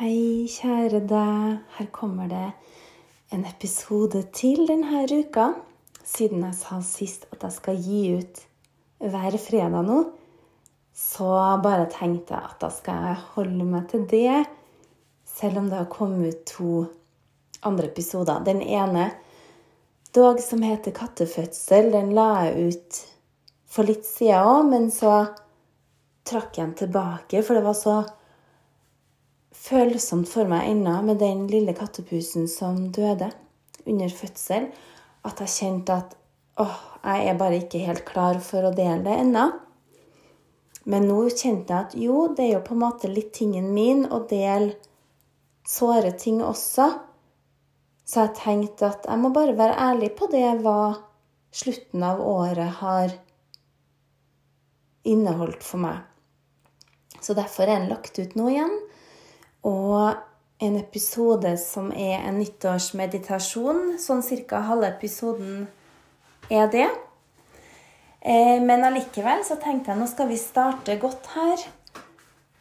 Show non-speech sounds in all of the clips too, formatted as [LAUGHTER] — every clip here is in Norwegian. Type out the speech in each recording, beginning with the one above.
Hei, kjære deg. Her kommer det en episode til denne uka. Siden jeg sa sist at jeg skal gi ut hver fredag nå, så bare tenkte jeg at da skal jeg holde meg til det, selv om det har kommet ut to andre episoder. Den ene, dog som heter 'Kattefødsel', den la jeg ut for litt siden òg, men så trakk jeg den tilbake, for det var så følsomt for meg ennå med den lille kattepusen som døde under fødsel, at jeg kjente at åh, jeg er bare ikke helt klar for å dele det ennå. Men nå kjente jeg at jo, det er jo på en måte litt tingen min å dele såre ting også. Så jeg tenkte at jeg må bare være ærlig på det hva slutten av året har inneholdt for meg. Så derfor er den lagt ut nå igjen. Og en episode som er en nyttårsmeditasjon. Sånn cirka halve episoden er det. Eh, men allikevel så tenkte jeg nå skal vi starte godt her.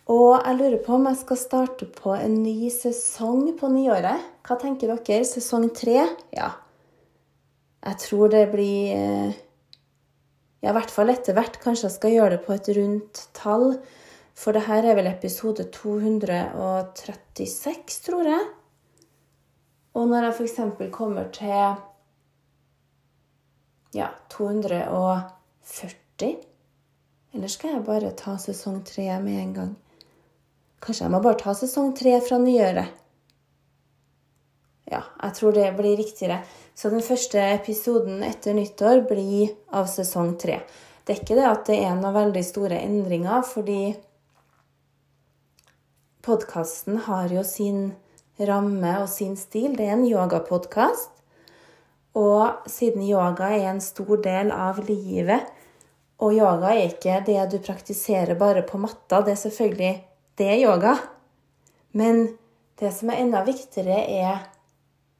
Og jeg lurer på om jeg skal starte på en ny sesong på nyåret. Hva tenker dere? Sesong tre? Ja. Jeg tror det blir eh, Ja, i hvert fall etter hvert. Kanskje jeg skal gjøre det på et rundt tall. For det her er vel episode 236, tror jeg. Og når jeg f.eks. kommer til ja, 240 Eller skal jeg bare ta sesong tre med en gang? Kanskje jeg må bare ta sesong tre fra nyåret. Ja, jeg tror det blir riktigere. Så den første episoden etter nyttår blir av sesong tre. Det er ikke det at det er noen veldig store endringer, fordi podkasten har jo sin ramme og sin stil. Det er en yogapodkast. Og siden yoga er en stor del av livet, og yoga er ikke det du praktiserer bare på matta, det er selvfølgelig det er yoga. Men det som er enda viktigere, er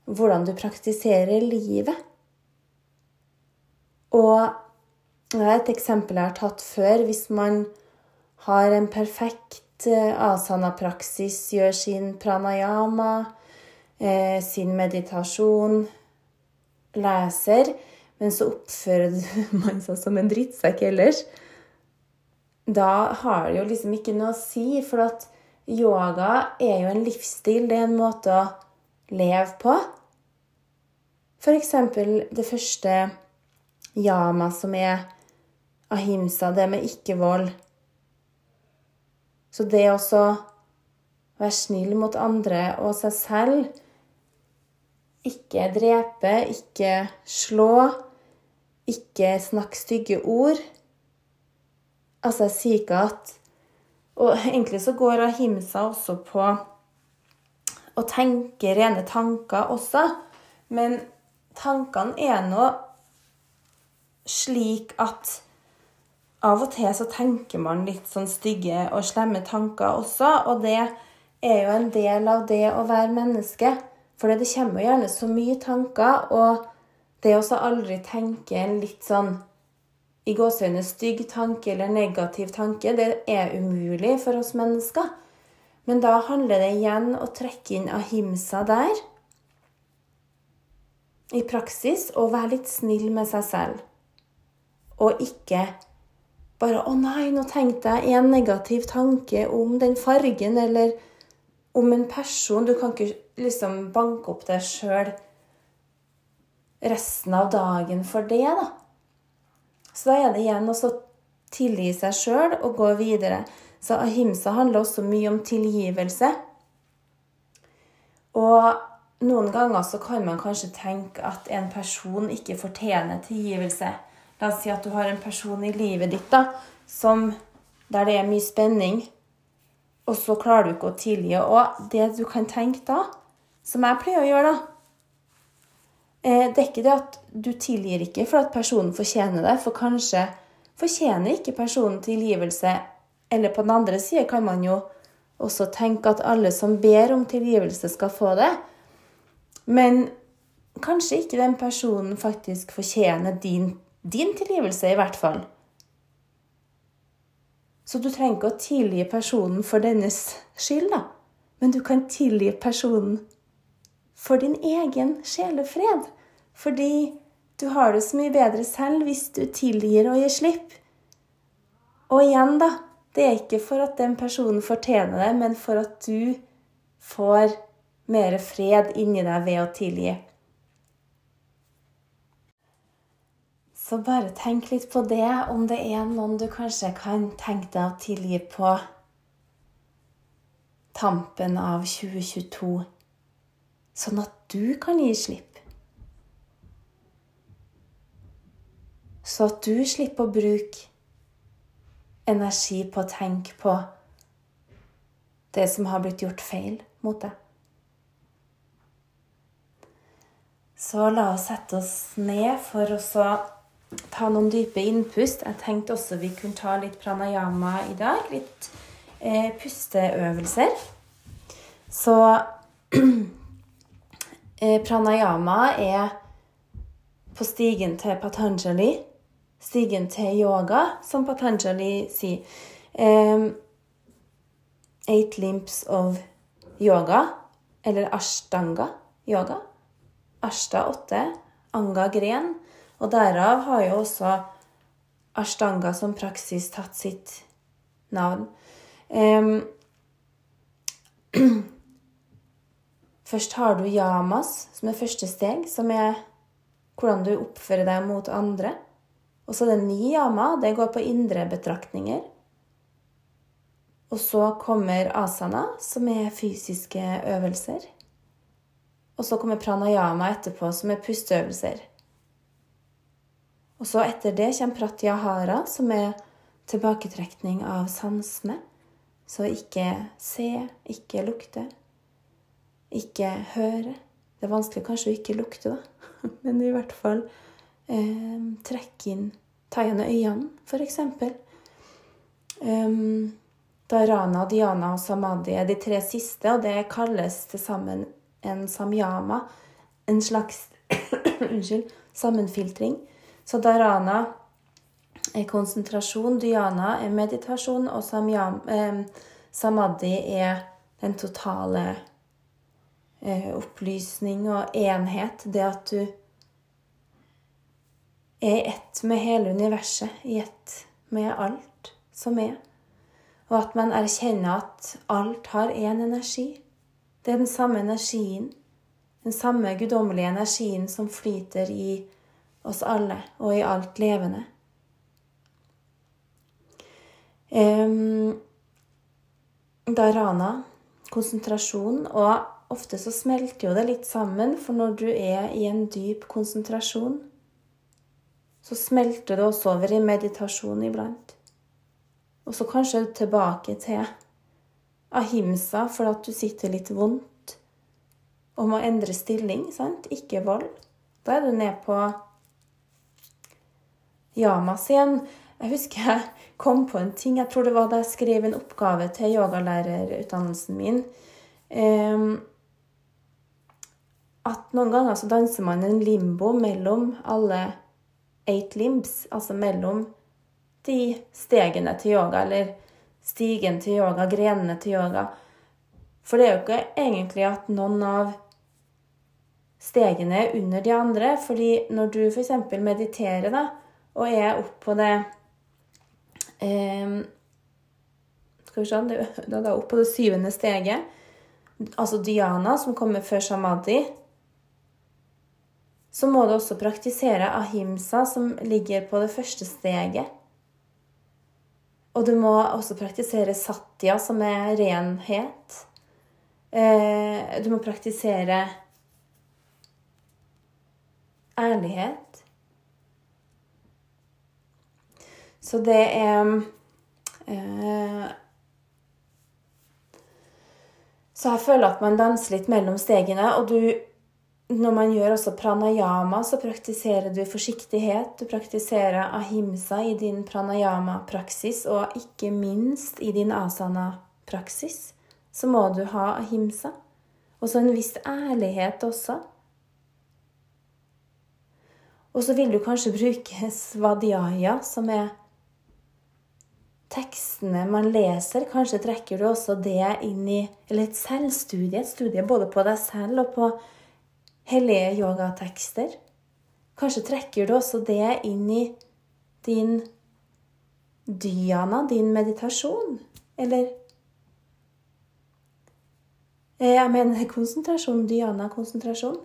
hvordan du praktiserer livet. Og et eksempel jeg har tatt før. Hvis man har en perfekt asana-praksis, gjør sin pranayama, eh, sin meditasjon, leser, men så oppfører [LAUGHS] man seg som en drittsekk ellers, da har det jo liksom ikke noe å si. For at yoga er jo en livsstil, det er en måte å leve på. For eksempel det første yama, som er ahimsa, det med ikke-vold. Så det å være snill mot andre og seg selv Ikke drepe, ikke slå, ikke snakke stygge ord Altså, jeg sier ikke at Og egentlig så går ahimsa også på å tenke rene tanker også. Men tankene er nå slik at av og til så tenker man litt sånn stygge og slemme tanker også, og det er jo en del av det å være menneske. For det kommer jo gjerne så mye tanker, og det å aldri tenke en litt sånn i gåseøyne stygg tanke eller negativ tanke, det er umulig for oss mennesker. Men da handler det igjen å trekke inn ahimsa der i praksis og være litt snill med seg selv. Og ikke bare 'Å nei, nå tenkte jeg en negativ tanke om den fargen', eller om en person. Du kan ikke liksom banke opp deg sjøl resten av dagen for det, da. Så da er det igjen å tilgi seg sjøl og gå videre. Så ahimsa handler også mye om tilgivelse. Og noen ganger så kan man kanskje tenke at en person ikke fortjener tilgivelse. La oss si at du har en person i livet ditt da, som, der det er mye spenning, og så klarer du ikke å tilgi. Og det du kan tenke da, som jeg pleier å gjøre, da eh, Det er ikke det at du tilgir ikke for at personen fortjener det, for kanskje fortjener ikke personen tilgivelse. Eller på den andre sida kan man jo også tenke at alle som ber om tilgivelse, skal få det. Men kanskje ikke den personen faktisk fortjener din din tilgivelse, i hvert fall. Så du trenger ikke å tilgi personen for dennes skyld, da. Men du kan tilgi personen for din egen sjelefred. Fordi du har det så mye bedre selv hvis du tilgir og gir slipp. Og igjen, da. Det er ikke for at den personen fortjener det, men for at du får mer fred inni deg ved å tilgi. Så bare tenk litt på det, om det er noen du kanskje kan tenke deg å tilgi på tampen av 2022, sånn at du kan gi slipp. Så at du slipper å bruke energi på å tenke på det som har blitt gjort feil mot deg. Så la oss sette oss ned for å ta noen dype innpust. Jeg tenkte også vi kunne ta litt pranayama i dag. Litt eh, pusteøvelser. Så [CLEARS THROAT] eh, pranayama er på stigen til Patanjali stigen til yoga, som Patanjali sier. Um, eight limps of yoga, eller ashtanga yoga. Ashta åtte, anga gren. Og derav har jo også ashtanga som praksis tatt sitt navn. Um, [CLEARS THROAT] Først har du yamas, som er første steg, som er hvordan du oppfører deg mot andre. Og så det niyama, det går på indre betraktninger. Og så kommer asana, som er fysiske øvelser. Og så kommer pranayama etterpå, som er pusteøvelser. Og så etter det kommer pratyahara, som er tilbaketrekning av sansene. Så ikke se, ikke lukte, ikke høre. Det er vanskelig kanskje å ikke lukte, da, [LAUGHS] men i hvert fall eh, trekke inn Ta igjen øynene, f.eks. Um, Dharana, Dhyana og Samadhi er de tre siste, og det kalles til sammen en samyama. En slags [COUGHS] unnskyld, sammenfiltring. Så dharana er konsentrasjon, dhyana er meditasjon, og samyam, eh, samadhi er den totale eh, opplysning og enhet. Det at du er i ett med hele universet, i ett med alt som er. Og at man erkjenner at alt har én energi. Det er den samme energien, den samme guddommelige energien som flyter i oss alle og i alt levende. Um, dharana, konsentrasjon, og ofte så smelter jo det litt sammen, for når du er i en dyp konsentrasjon, så smelter det også over i meditasjon iblant. Og så kanskje tilbake til ahimsa for at du sitter litt vondt og må endre stilling, sant? Ikke vold. Da er du ned på yamas igjen. Jeg husker jeg kom på en ting. Jeg tror det var da jeg skrev en oppgave til yogalærerutdannelsen min. Um, at noen ganger så danser man en limbo mellom alle eight limbs, altså mellom de stegene til yoga, eller stigen til yoga, grenene til yoga. For det er jo ikke egentlig at noen av stegene er under de andre. fordi når du f.eks. mediterer da, og er oppå det um, Skal vi se Det er oppå det syvende steget, altså Diana, som kommer før samadhi, så må du også praktisere ahimsa, som ligger på det første steget. Og du må også praktisere satya, som er renhet. Eh, du må praktisere ærlighet. Så det er eh, Så jeg føler at man danser litt mellom stegene, og du når man gjør også pranayama, så praktiserer du forsiktighet. Du praktiserer ahimsa i din pranayama-praksis, og ikke minst i din asana-praksis så må du ha ahimsa. Og så en viss ærlighet også. Og så vil du kanskje bruke svadhyaya, som er tekstene man leser, kanskje trekker du også det inn i Eller et selvstudie, et studie både på deg selv og på hellige yogatekster. Kanskje trekker du også det inn i din dhyana, din meditasjon. Eller eh, Jeg mener konsentrasjon. Dhyana, konsentrasjon.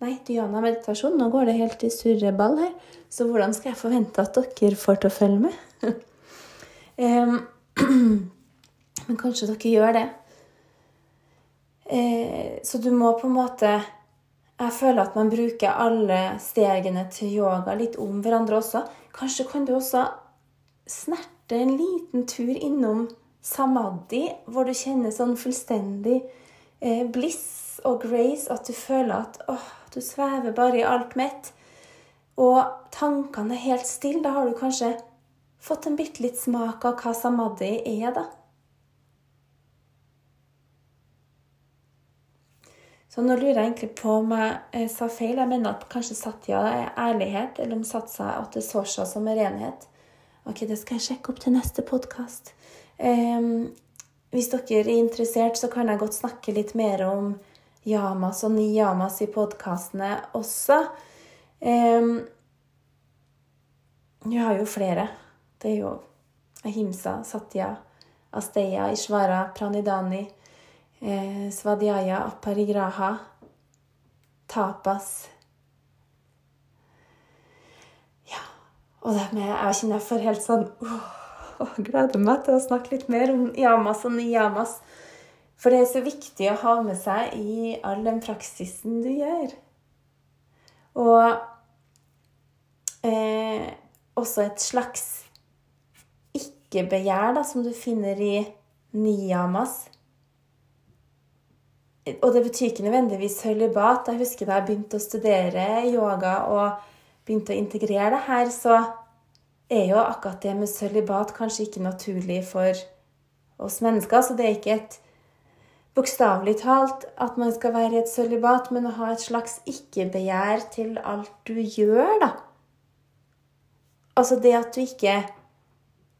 Nei, dhyana, meditasjon. Nå går det helt i surreball her. Så hvordan skal jeg forvente at dere får til å følge med? [LAUGHS] [CLEARS THROAT] Men kanskje dere gjør det. Eh, så du må på en måte Jeg føler at man bruker alle stegene til yoga litt om hverandre også. Kanskje kan du også snerte en liten tur innom samadhi, hvor du kjenner sånn fullstendig eh, bliss og grace, at du føler at åh, du svever bare i alt mitt. Og tankene er helt stille. Da har du kanskje fått en bitte litt smak av hva samadhi er, da. Så nå lurer jeg egentlig på om jeg eh, sa feil. Jeg mener at kanskje satya er ærlighet, eller om satsa at det sosha som er renhet. Ok, det skal jeg sjekke opp til neste podkast. Um, hvis dere er interessert, så kan jeg godt snakke litt mer om yamas og niyamas i podkastene også. Um, jeg har jo flere. Det er jo Ahimsa, Satya, Asteya, Ishvara, Pranidani, eh, Svadhyaya, Aparigraha, Tapas Ja. Og det med Jeg kjenner jeg får helt sånn åh, Gleder meg til å snakke litt mer om yamas og niyamas. For det er så viktig å ha med seg i all den praksisen du gjør. Og eh, også et slags ikke-begjær da, som du finner i niyamas. Og det betyr ikke nødvendigvis sølibat. Jeg husker da jeg begynte å studere yoga og begynte å integrere det her, så er jo akkurat det med sølibat kanskje ikke naturlig for oss mennesker. Så det er ikke et bokstavelig talt at man skal være i et sølibat, men å ha et slags ikke-begjær til alt du gjør, da. Altså det at du ikke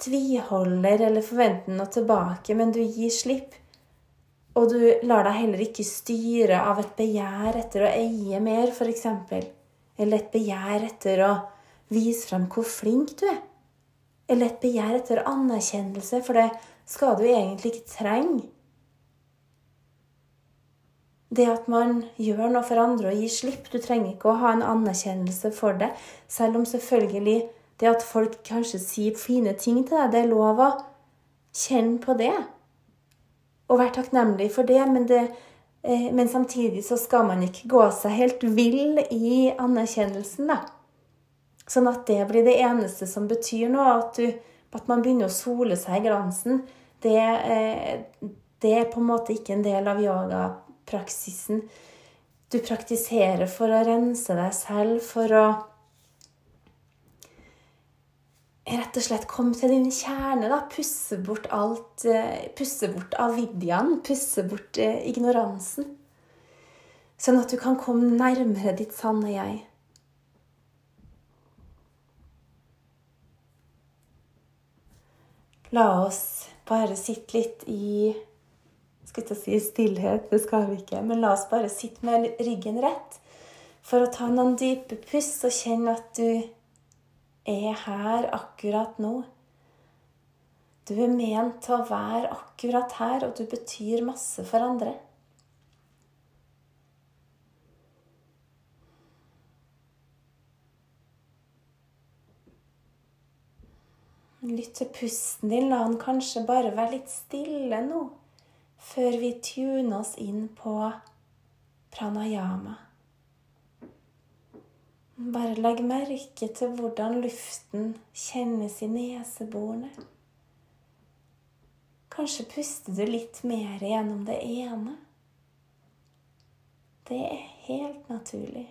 tviholder eller forventer noe tilbake, men du gir slipp. Og du lar deg heller ikke styre av et begjær etter å eie mer, f.eks. Eller et begjær etter å vise frem hvor flink du er. Eller et begjær etter anerkjennelse, for det skal du egentlig ikke trenge. Det at man gjør noe for andre og gir slipp. Du trenger ikke å ha en anerkjennelse for det, selv om selvfølgelig det at folk kanskje sier fine ting til deg, det er lov å kjenne på det. Og være takknemlig for det, men, det, eh, men samtidig så skal man ikke gå seg helt vill i anerkjennelsen, da. Sånn at det blir det eneste som betyr noe. At, du, at man begynner å sole seg i glansen. Det, eh, det er på en måte ikke en del av yogapraksisen. Du praktiserer for å rense deg selv, for å rett og slett komme til din kjerne. da, Pusse bort alt. Eh, pusse bort avidyaen. Pusse bort eh, ignoransen. Sånn at du kan komme nærmere ditt sanne jeg. La oss bare sitte litt i skal ikke si stillhet, det skal vi ikke, men la oss bare sitte med ryggen rett for å ta noen dype pust og kjenne at du er her akkurat nå. Du er ment til å være akkurat her, og du betyr masse for andre. Lytt til pusten din. La den kanskje bare være litt stille nå, før vi tuner oss inn på pranayama. Bare legg merke til hvordan luften kjennes i neseborene. Kanskje puster du litt mer gjennom det ene. Det er helt naturlig.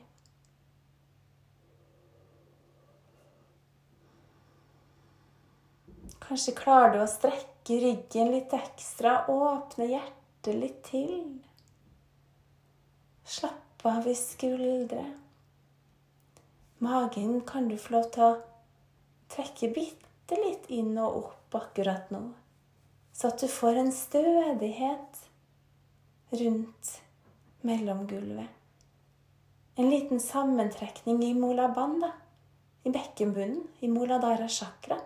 Kanskje klarer du å strekke ryggen litt ekstra, åpne hjertet litt til. Slapp av i skuldre. Magen kan du få lov til å trekke bitte litt inn og opp. akkurat nå, så at du får en stødighet rundt mellomgulvet. En liten sammentrekning i mola banda, i bekkenbunnen, i moladara chakra.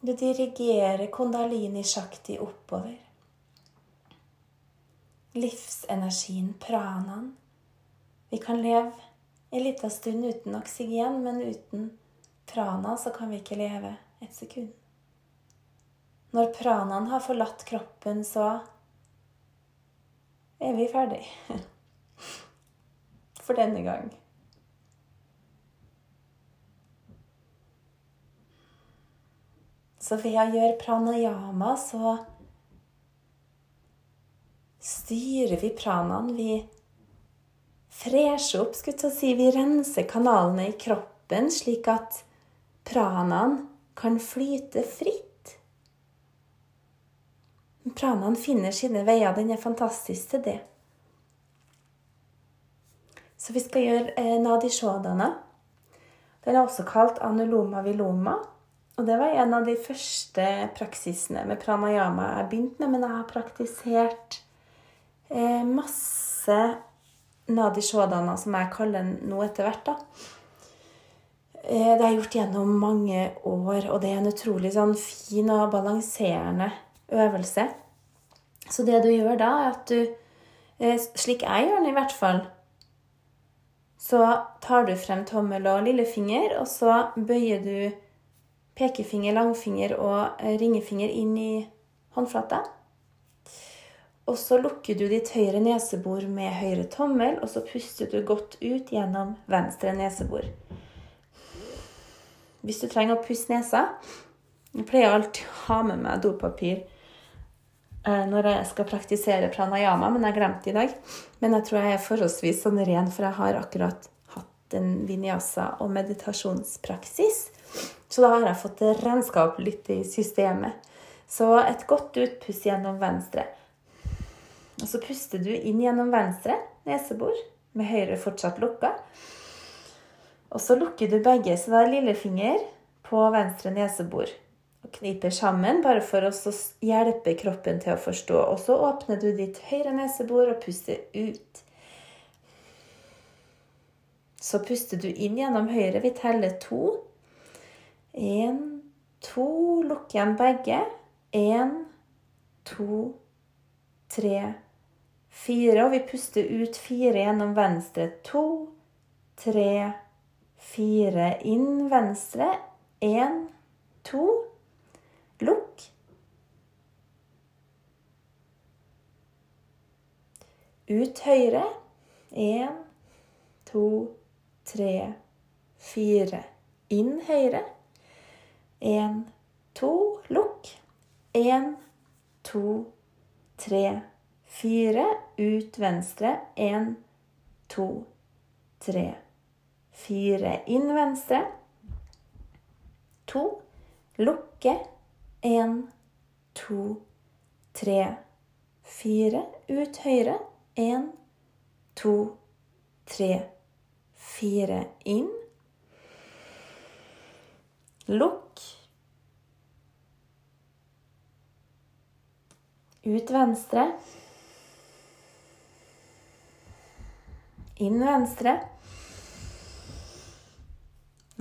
Du dirigerer kondalini shakti oppover. Livsenergien, pranaen. Vi kan leve en liten stund uten oksygen, men uten prana så kan vi ikke leve et sekund. Når pranaen har forlatt kroppen, så er vi ferdig. [LAUGHS] For denne gang. Så ved å gjøre pranayama så styrer vi pranaen. Vi fresher opp, skulle jeg si. Vi renser kanalene i kroppen slik at pranaen kan flyte fritt. Pranaen finner sine veier. Den er fantastisk til det. Så vi skal gjøre eh, nadi shodana. Den er også kalt anuloma viloma. Og det var en av de første praksisene med pranayama jeg begynte med. Men jeg har praktisert eh, masse nadi shodana, som jeg kaller den nå etter hvert. da. Eh, det jeg gjort gjennom mange år, og det er en utrolig sånn fin og balanserende øvelse. Så det du gjør da, er at du eh, Slik jeg gjør den i hvert fall. Så tar du frem tommel og lillefinger, og så bøyer du pekefinger, langfinger og ringefinger inn i håndflata. Og så lukker du ditt høyre nesebor med høyre tommel, og så puster du godt ut gjennom venstre nesebor. Hvis du trenger å pusse nesa Jeg pleier alltid å ha med meg dopapir eh, når jeg skal praktisere pranayama, men jeg glemte i dag. Men jeg tror jeg er forholdsvis sånn ren, for jeg har akkurat hatt en vinyasa og meditasjonspraksis. Så da har jeg fått renska opp litt i systemet. Så et godt utpuss gjennom venstre. Og så puster du inn gjennom venstre nesebor, med høyre fortsatt lukka. Og så lukker du begge, så da er lillefinger på venstre nesebor. Og kniper sammen, bare for å hjelpe kroppen til å forstå. Og så åpner du ditt høyre nesebor og puster ut. Så puster du inn gjennom høyre. Vi teller to. Én, to. Lukk igjen begge. Én, to, tre, fire. Og vi puster ut fire gjennom venstre. To, tre, fire. Inn venstre. Én, to. Lukk. Ut høyre. Én, to, tre, fire. Inn høyre. Én, to, lukk. Én, to, tre, fire. Ut venstre. Én, to, tre, fire. Inn venstre. To. Lukke. Én, to, tre, fire. Ut høyre. Én, to, tre, fire. Inn. Lukk. Ut venstre. Inn venstre.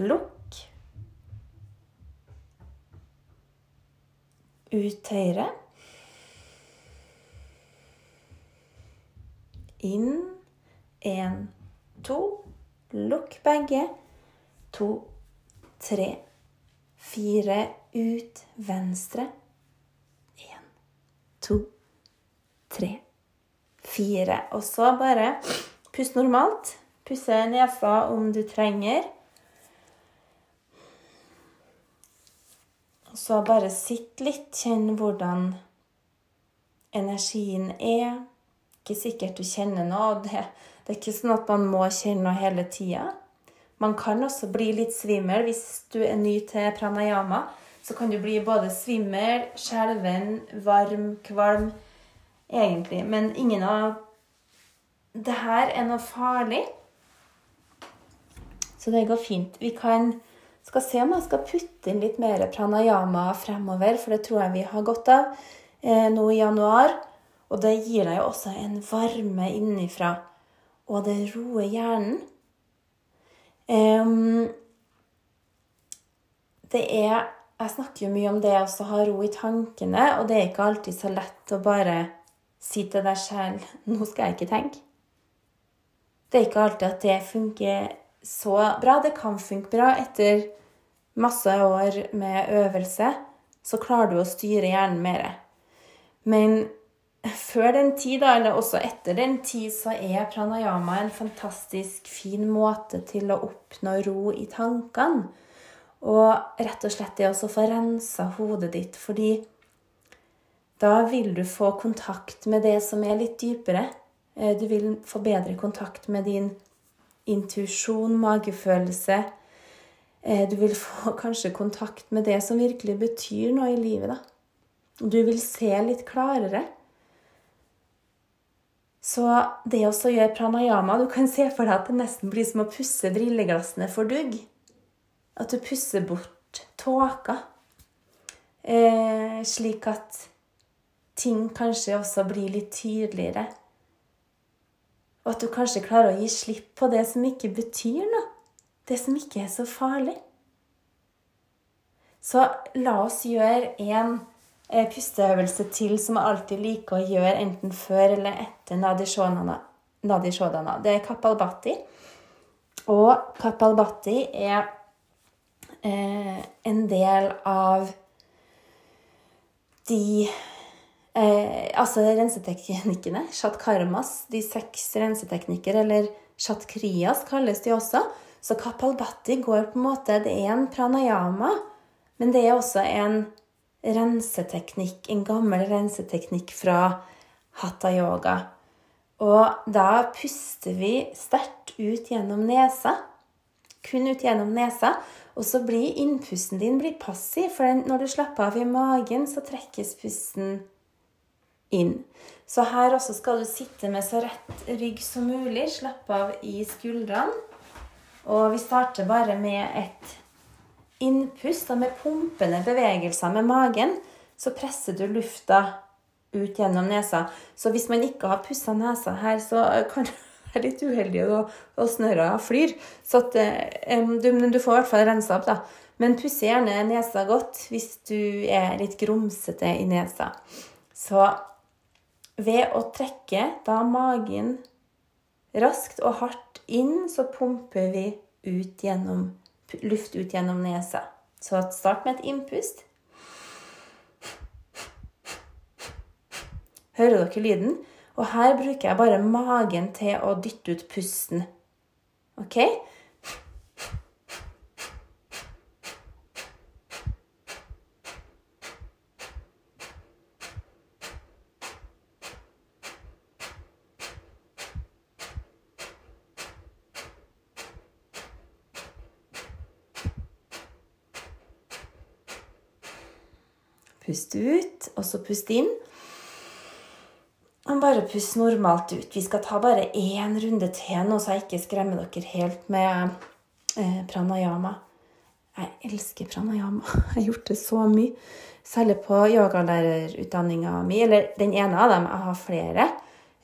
Lukk. Ut høyre. Inn. Én, to. Lukk begge. To, tre fire ut venstre. Én, to, tre, fire. Og så bare pust normalt. Pusse nesa om du trenger. Og så bare sitt litt, kjenn hvordan energien er. Ikke sikkert du kjenner noe. Det, det er ikke sånn at man må kjenne noe hele tida. Man kan også bli litt svimmel hvis du er ny til pranayama. Så kan du bli både svimmel, skjelven, varm, kvalm egentlig. Men ingen av det her er noe farlig. Så det går fint. Vi kan, skal se om jeg skal putte inn litt mer pranayama fremover, for det tror jeg vi har godt av eh, nå i januar. Og det gir deg jo også en varme innenfra. og det roer hjernen. Um, det er Jeg snakker jo mye om det å ha ro i tankene, og det er ikke alltid så lett å bare si til deg selv [LAUGHS] 'Nå skal jeg ikke tenke'. Det er ikke alltid at det funker så bra. Det kan funke bra etter masse år med øvelse. Så klarer du å styre hjernen mer. Men før den tid, eller også etter den tid, så er pranayama en fantastisk fin måte til å oppnå ro i tankene. Og rett og slett det å få rensa hodet ditt, fordi da vil du få kontakt med det som er litt dypere. Eh, du vil få bedre kontakt med din intuisjon, magefølelse. Eh, du vil få [LAUGHS] kanskje kontakt med det som virkelig betyr noe i livet. da. Du vil se litt klarere. Så det å gjøre pranayama Du kan se for deg at det nesten blir som å pusse brilleglassene for dugg. At du pusser bort tåka. Eh, slik at ting kanskje også blir litt tydeligere. Og at du kanskje klarer å gi slipp på det som ikke betyr noe. Det som ikke er så farlig. Så la oss gjøre en Eh, pusteøvelse til som jeg alltid liker å gjøre enten før eller etter Nadi Shodana. Det er kapalbati. Og kapalbati er eh, en del av de eh, Altså renseteknikkene. Shatkarmas, de seks renseteknikker, eller shatkrias kalles de også. Så kapalbati går på en måte Det er en pranayama, men det er også en renseteknikk, en gammel renseteknikk fra hatha yoga. Og da puster vi sterkt ut gjennom nesa. Kun ut gjennom nesa. Og så blir innpusten din passiv, for når du slapper av i magen, så trekkes pusten inn. Så her også skal du sitte med så rett rygg som mulig. Slappe av i skuldrene. Og vi starter bare med et innpust og med pumpende bevegelser med magen, så presser du lufta ut gjennom nesa. Så hvis man ikke har pussa nesa her, så kan det være litt uheldig og, og snørra flyr. Så at, um, du, du, får i hvert fall rensa opp, da. Men pusse gjerne nesa godt hvis du er litt grumsete i nesa. Så ved å trekke da magen raskt og hardt inn, så pumper vi ut gjennom luft ut gjennom nesa. Så start med et innpust. Hører dere lyden? Og her bruker jeg bare magen til å dytte ut pusten. OK? Pust ut, og så pust inn. Og bare pust normalt ut. Vi skal ta bare én runde til nå, så jeg ikke skremmer dere helt med eh, pranayama. Jeg elsker pranayama. [LAUGHS] Jeg har gjort det så mye. Særlig på yogalærerutdanninga mi. Eller den ene av dem. Jeg har flere.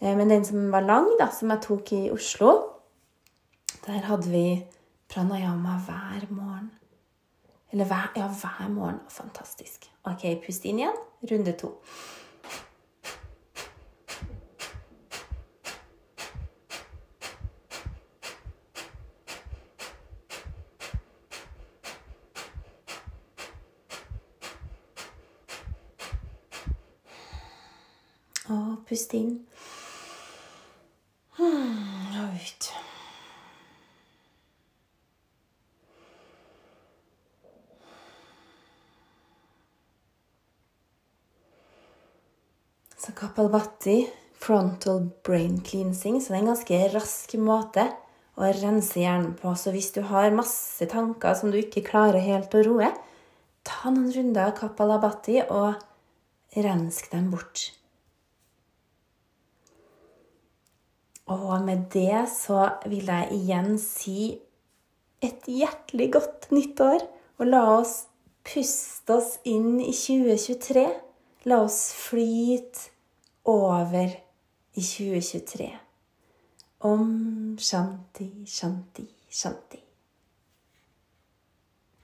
Eh, men den som var lang, da, som jeg tok i Oslo, der hadde vi pranayama hver morgen. Eller hver, ja, hver morgen. Fantastisk. Ok, pust inn igjen. Runde to. Og pust inn. Og ut. Så Kapalbhati frontal brain cleansing, så det er en ganske rask måte å rense hjernen på. Så hvis du har masse tanker som du ikke klarer helt å roe, ta noen runder Kapalabhati og rensk dem bort. Og med det så vil jeg igjen si et hjertelig godt nyttår. Og la oss puste oss inn i 2023. La oss flyte over i 2023. Om shanti, shanti, shanti.